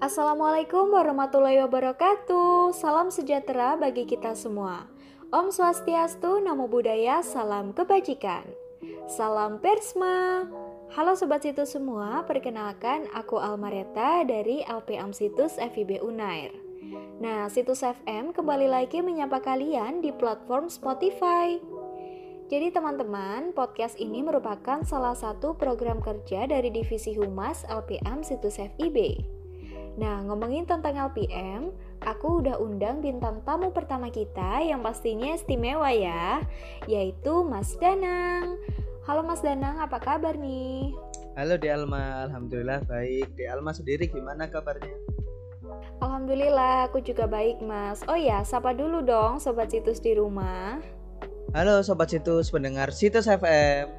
Assalamualaikum warahmatullahi wabarakatuh. Salam sejahtera bagi kita semua. Om Swastiastu, Namo Buddhaya, salam kebajikan. Salam Persma. Halo Sobat Situs semua, perkenalkan aku Almareta dari LPM Situs FIB Unair. Nah, Situs FM kembali lagi menyapa kalian di platform Spotify. Jadi teman-teman, podcast ini merupakan salah satu program kerja dari Divisi Humas LPM Situs FIB. Nah, ngomongin tentang LPM, aku udah undang bintang tamu pertama kita yang pastinya istimewa ya, yaitu Mas Danang. Halo Mas Danang, apa kabar nih? Halo De Alma, Alhamdulillah baik. De Alma sendiri gimana kabarnya? Alhamdulillah, aku juga baik Mas. Oh ya, sapa dulu dong Sobat Situs di rumah. Halo Sobat Situs pendengar Situs FM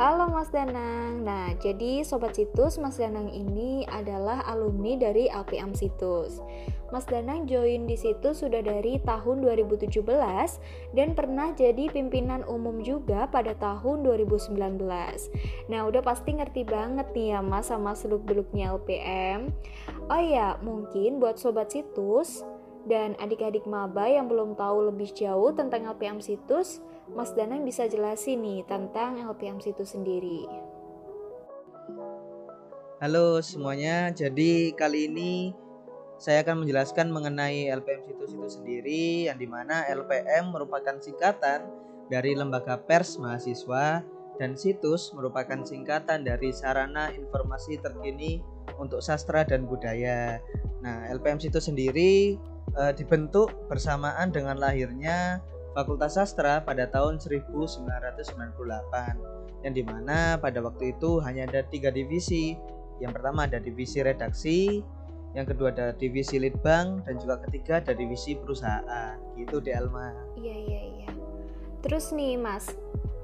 Halo Mas Danang. Nah jadi Sobat Situs Mas Danang ini adalah alumni dari LPM Situs. Mas Danang join di situ sudah dari tahun 2017 dan pernah jadi pimpinan umum juga pada tahun 2019 Nah udah pasti ngerti banget nih ya Mas sama seluk-beluknya LPM Oh ya mungkin buat Sobat Situs dan adik-adik maba yang belum tahu lebih jauh tentang LPM Situs, Mas Danang bisa jelasin nih tentang LPM Situs sendiri. Halo semuanya, jadi kali ini saya akan menjelaskan mengenai LPM Situs itu sendiri yang di mana LPM merupakan singkatan dari Lembaga Pers Mahasiswa dan Situs merupakan singkatan dari Sarana Informasi Terkini untuk Sastra dan Budaya. Nah, LPM Situs sendiri uh, dibentuk bersamaan dengan lahirnya Fakultas Sastra pada tahun 1998 yang di mana pada waktu itu hanya ada tiga divisi. Yang pertama ada divisi redaksi yang kedua ada divisi litbang dan juga ketiga ada divisi perusahaan. Gitu di Alma. Iya iya iya. Terus nih mas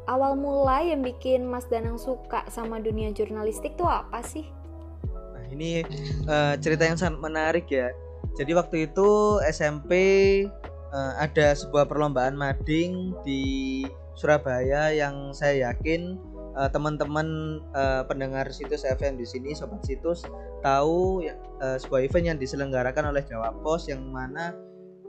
awal mula yang bikin mas Danang suka sama dunia jurnalistik tuh apa sih? Nah ini uh, cerita yang sangat menarik ya jadi waktu itu SMP uh, eh, ada sebuah perlombaan mading di Surabaya yang saya yakin uh, teman-teman uh, pendengar situs FM di sini sobat situs tahu uh, sebuah event yang diselenggarakan oleh Jawa Pos yang mana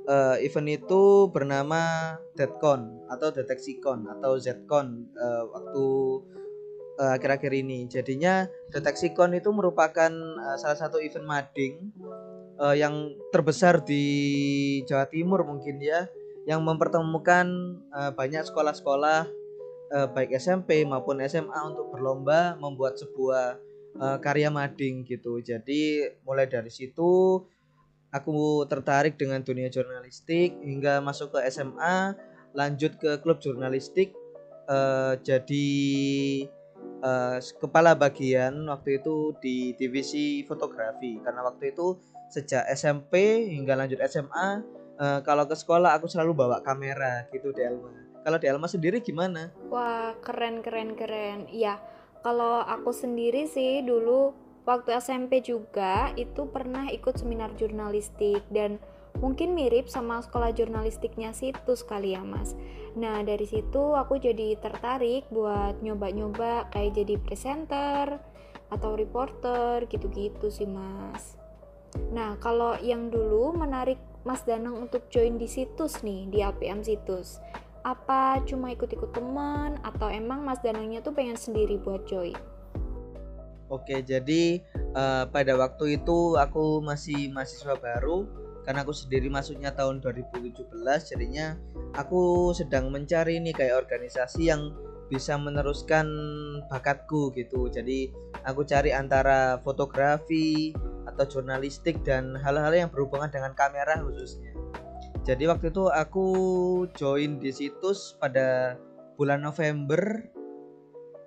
uh, event itu bernama DETCON atau DeteksiCon atau ZCon uh, waktu akhir-akhir uh, ini. Jadinya DeteksiCon itu merupakan uh, salah satu event mading uh, yang terbesar di Jawa Timur mungkin ya yang mempertemukan uh, banyak sekolah-sekolah uh, baik SMP maupun SMA untuk berlomba membuat sebuah uh, karya mading gitu. Jadi mulai dari situ aku tertarik dengan dunia jurnalistik hingga masuk ke SMA, lanjut ke klub jurnalistik uh, jadi uh, kepala bagian waktu itu di divisi fotografi karena waktu itu sejak SMP hingga lanjut SMA uh, eh, kalau ke sekolah aku selalu bawa kamera gitu di Elma. Kalau di Elma sendiri gimana? Wah keren keren keren. Ya kalau aku sendiri sih dulu waktu SMP juga itu pernah ikut seminar jurnalistik dan mungkin mirip sama sekolah jurnalistiknya situs kali ya mas. Nah dari situ aku jadi tertarik buat nyoba-nyoba kayak jadi presenter atau reporter gitu-gitu sih mas Nah, kalau yang dulu menarik Mas Danang untuk join di situs nih, di APM situs. Apa cuma ikut-ikut teman atau emang Mas Danangnya tuh pengen sendiri buat join? Oke, jadi uh, pada waktu itu aku masih mahasiswa baru karena aku sendiri masuknya tahun 2017 jadinya aku sedang mencari nih kayak organisasi yang bisa meneruskan bakatku gitu. Jadi aku cari antara fotografi, atau jurnalistik dan hal-hal yang berhubungan dengan kamera khususnya. Jadi waktu itu aku join di situs pada bulan November.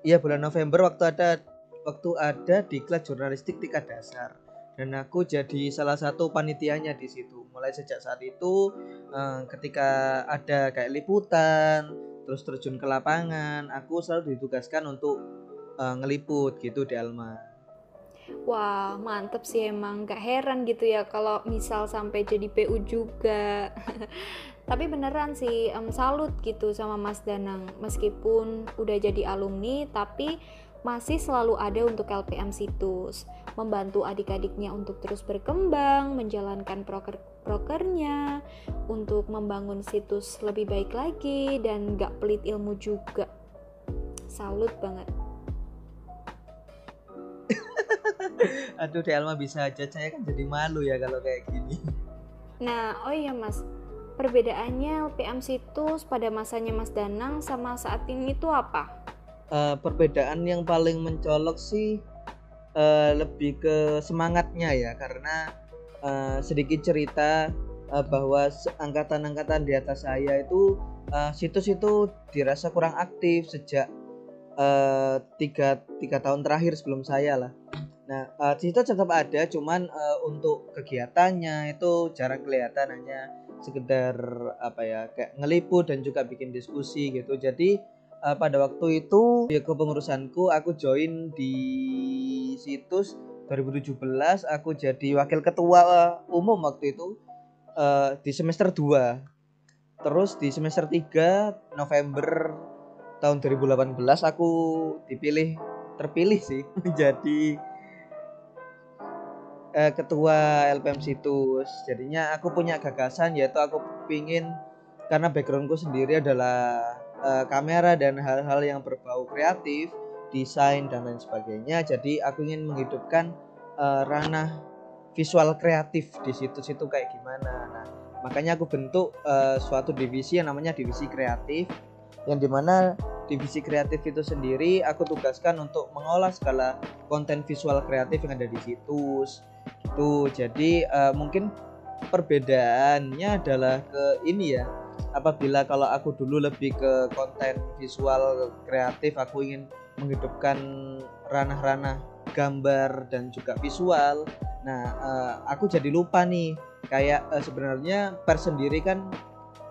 Iya bulan November waktu ada waktu ada di kelas jurnalistik tingkat dasar dan aku jadi salah satu panitianya di situ. Mulai sejak saat itu eh, ketika ada kayak liputan, terus terjun ke lapangan, aku selalu ditugaskan untuk eh, ngeliput gitu di Alma. Wah, mantep sih emang. Gak heran gitu ya kalau misal sampai jadi PU juga. Tapi beneran sih, um, salut gitu sama Mas Danang. Meskipun udah jadi alumni, tapi masih selalu ada untuk LPM situs, membantu adik-adiknya untuk terus berkembang, menjalankan proker prokernya, untuk membangun situs lebih baik lagi, dan gak pelit ilmu juga. Salut banget. Aduh, Delma bisa aja saya kan jadi malu ya kalau kayak gini. Nah, oh iya Mas, perbedaannya LPM situs pada masanya Mas Danang sama saat ini tuh apa? uh, perbedaan yang paling mencolok sih uh, lebih ke semangatnya ya karena uh, sedikit cerita uh, bahwa angkatan-angkatan di atas saya itu uh, situs itu dirasa kurang aktif sejak uh, tiga tiga tahun terakhir sebelum saya lah. Nah, uh, situs tetap ada, cuman uh, untuk kegiatannya itu jarang kelihatan hanya sekedar apa ya kayak ngeliput dan juga bikin diskusi gitu. Jadi uh, pada waktu itu ya kepengurusanku aku join di situs 2017 aku jadi wakil ketua umum waktu itu uh, di semester 2 terus di semester 3 November tahun 2018 aku dipilih terpilih sih menjadi uh, ketua LPM situs jadinya aku punya gagasan yaitu aku pingin karena backgroundku sendiri adalah uh, kamera dan hal-hal yang berbau kreatif, desain dan lain sebagainya. Jadi aku ingin menghidupkan uh, ranah visual kreatif di situs itu kayak gimana. Nah, makanya aku bentuk uh, suatu divisi yang namanya divisi kreatif yang di mana divisi kreatif itu sendiri aku tugaskan untuk mengolah segala konten visual kreatif yang ada di situs. Gitu. Jadi uh, mungkin perbedaannya adalah ke ini ya. Apabila kalau aku dulu lebih ke konten visual kreatif aku ingin menghidupkan ranah-ranah gambar dan juga visual. Nah uh, aku jadi lupa nih kayak uh, sebenarnya pers sendiri kan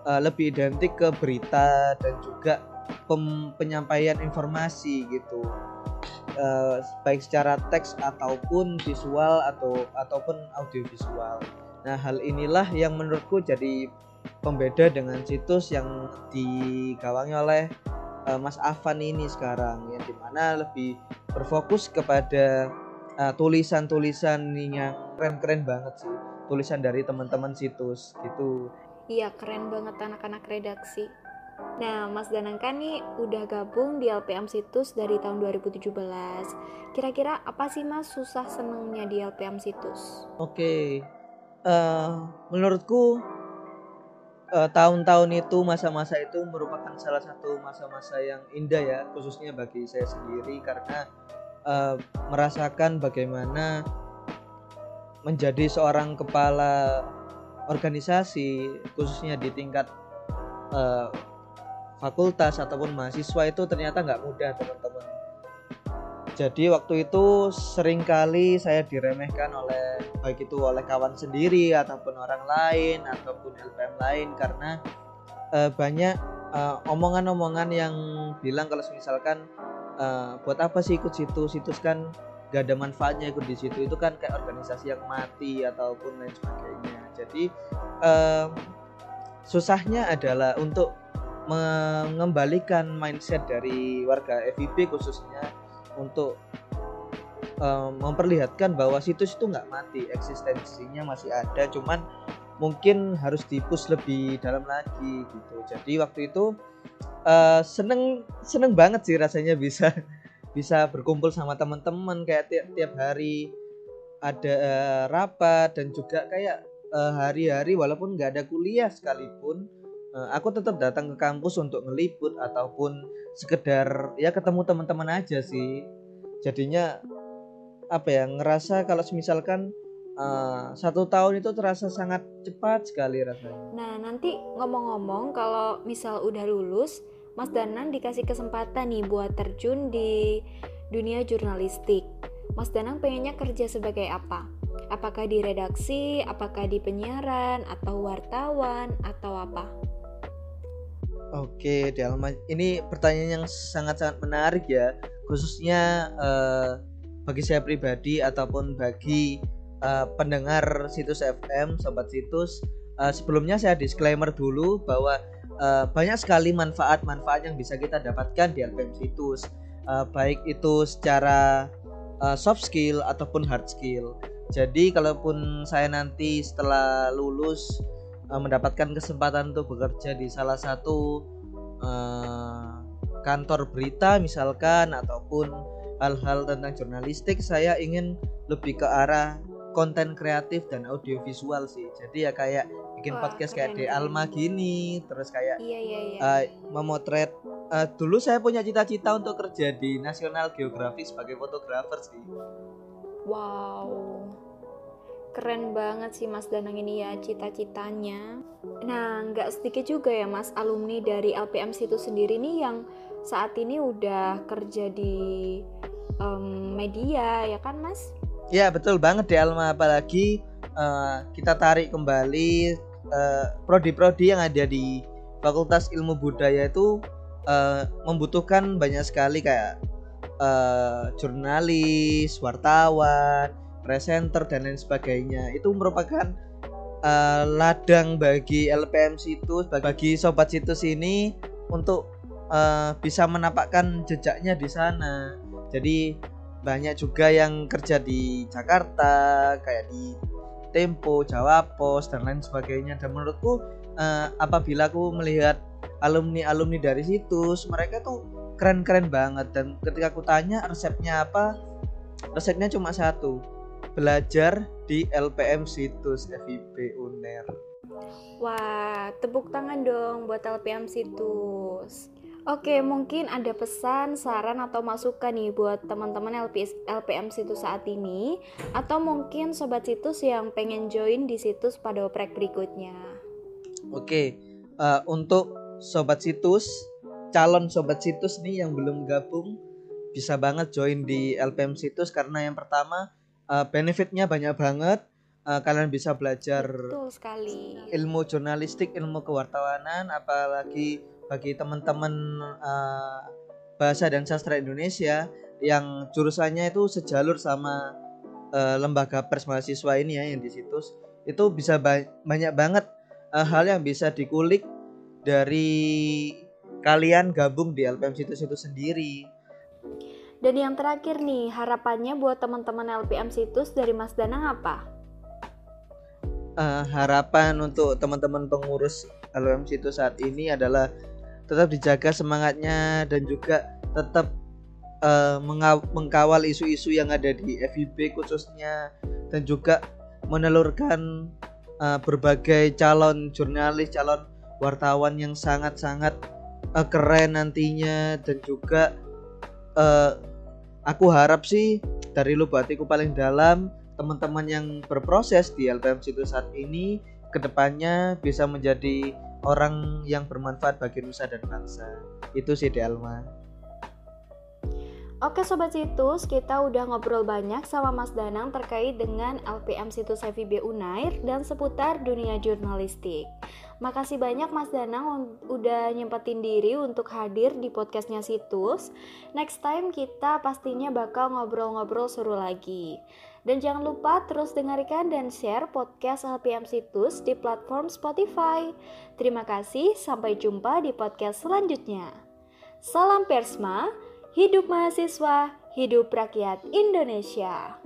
uh, lebih identik ke berita dan juga penyampaian informasi gitu. Uh, baik secara teks ataupun visual atau ataupun audiovisual. Nah hal inilah yang menurutku jadi pembeda dengan situs yang digawangi oleh uh, Mas Afan ini sekarang yang di mana lebih berfokus kepada uh, tulisan-tulisan yang keren-keren banget sih tulisan dari teman-teman situs gitu. Iya keren banget anak-anak redaksi Nah, Mas Danang kan nih udah gabung di LPM Situs dari tahun 2017. Kira-kira apa sih Mas susah senengnya di LPM Situs? Oke, okay. uh, eh, menurutku uh, tahun-tahun itu masa-masa itu merupakan salah satu masa-masa yang indah ya khususnya bagi saya sendiri karena uh, merasakan bagaimana menjadi seorang kepala organisasi khususnya di tingkat uh, fakultas ataupun mahasiswa itu ternyata nggak mudah teman-teman. Jadi waktu itu sering kali saya diremehkan oleh baik itu oleh kawan sendiri ataupun orang lain ataupun LPM lain karena uh, banyak eh, omongan-omongan yang bilang kalau misalkan uh, buat apa sih ikut situ situs kan gak ada manfaatnya ikut di situ. Itu kan kayak organisasi yang mati ataupun lain sebagainya. Jadi uh, susahnya adalah untuk mengembalikan mindset dari warga FIB khususnya untuk um, memperlihatkan bahwa situs itu nggak mati eksistensinya masih ada cuman mungkin harus dipus lebih dalam lagi gitu. Jadi waktu itu uh, seneng seneng banget sih rasanya bisa bisa berkumpul sama teman-teman kayak tiap tiap hari ada uh, rapat dan juga kayak uh, hari-hari walaupun nggak ada kuliah sekalipun uh, aku tetap datang ke kampus untuk ngeliput ataupun sekedar ya ketemu teman-teman aja sih jadinya apa ya ngerasa kalau misalkan uh, satu tahun itu terasa sangat cepat sekali rasanya. Nah nanti ngomong-ngomong kalau misal udah lulus, Mas Danang dikasih kesempatan nih buat terjun di dunia jurnalistik. Mas Danang pengennya kerja sebagai apa? Apakah di redaksi, apakah di penyiaran, atau wartawan, atau apa? Oke, Delma, ini pertanyaan yang sangat-sangat menarik ya, khususnya uh, bagi saya pribadi ataupun bagi uh, pendengar situs FM, sobat situs. Uh, sebelumnya saya disclaimer dulu bahwa uh, banyak sekali manfaat-manfaat yang bisa kita dapatkan di LPM situs. uh, baik itu secara uh, soft skill ataupun hard skill. Jadi kalaupun saya nanti setelah lulus uh, mendapatkan kesempatan untuk bekerja di salah satu uh, kantor berita misalkan ataupun hal-hal tentang jurnalistik saya ingin lebih ke arah konten kreatif dan audiovisual sih. Jadi ya kayak bikin Wah, podcast kayak di Alma gini terus kayak iya, iya, iya. Uh, memotret uh, dulu saya punya cita-cita untuk kerja di National Geographic sebagai fotografer sih. Wow keren banget sih Mas Danang ini ya cita-citanya. Nah nggak sedikit juga ya Mas alumni dari LPM situ sendiri nih yang saat ini udah kerja di um, media ya kan Mas? Ya betul banget deh Alma apalagi uh, kita tarik kembali uh, prodi-prodi yang ada di Fakultas Ilmu Budaya itu uh, membutuhkan banyak sekali kayak uh, jurnalis, wartawan, presenter dan lain sebagainya. Itu merupakan uh, ladang bagi LPM situs bagi sobat situs ini untuk uh, bisa menapakkan jejaknya di sana. Jadi banyak juga yang kerja di Jakarta kayak di Tempo, Jawa Pos dan lain sebagainya dan menurutku uh, apabila aku melihat alumni-alumni dari situs mereka tuh keren-keren banget dan ketika aku tanya resepnya apa resepnya cuma satu belajar di LPM situs FIB UNER Wah, tepuk tangan dong buat LPM situs. Oke, mungkin ada pesan, saran atau masukan nih buat teman-teman LPM situs saat ini atau mungkin sobat situs yang pengen join di situs pada oprek berikutnya. Oke, uh, untuk sobat situs, calon sobat situs nih yang belum gabung bisa banget join di LPM situs karena yang pertama uh, benefitnya banyak banget. Uh, kalian bisa belajar Betul sekali. ilmu jurnalistik, ilmu kewartawanan, apalagi bagi teman-teman uh, bahasa dan sastra Indonesia yang jurusannya itu sejalur sama uh, lembaga pers mahasiswa ini ya yang di situs itu bisa ba banyak banget uh, hal yang bisa dikulik dari kalian gabung di LPM situs itu sendiri. Dan yang terakhir nih, harapannya buat teman-teman LPM situs dari Mas Danang apa? Uh, harapan untuk teman-teman pengurus LPM situs saat ini adalah tetap dijaga semangatnya dan juga tetap uh, mengkawal isu-isu yang ada di FIB khususnya dan juga menelurkan uh, berbagai calon jurnalis, calon wartawan yang sangat-sangat uh, keren nantinya dan juga uh, aku harap sih dari lubuk hatiku paling dalam teman-teman yang berproses di LPM situ saat ini ke depannya bisa menjadi orang yang bermanfaat bagi nusa dan bangsa. Itu sih Delma. Oke Sobat Situs, kita udah ngobrol banyak sama Mas Danang terkait dengan LPM Situs FIB Unair dan seputar dunia jurnalistik. Makasih banyak Mas Danang udah nyempetin diri untuk hadir di podcastnya Situs. Next time kita pastinya bakal ngobrol-ngobrol seru lagi. Dan jangan lupa terus dengarkan dan share podcast LPM Situs di platform Spotify. Terima kasih, sampai jumpa di podcast selanjutnya. Salam Persma, hidup mahasiswa, hidup rakyat Indonesia.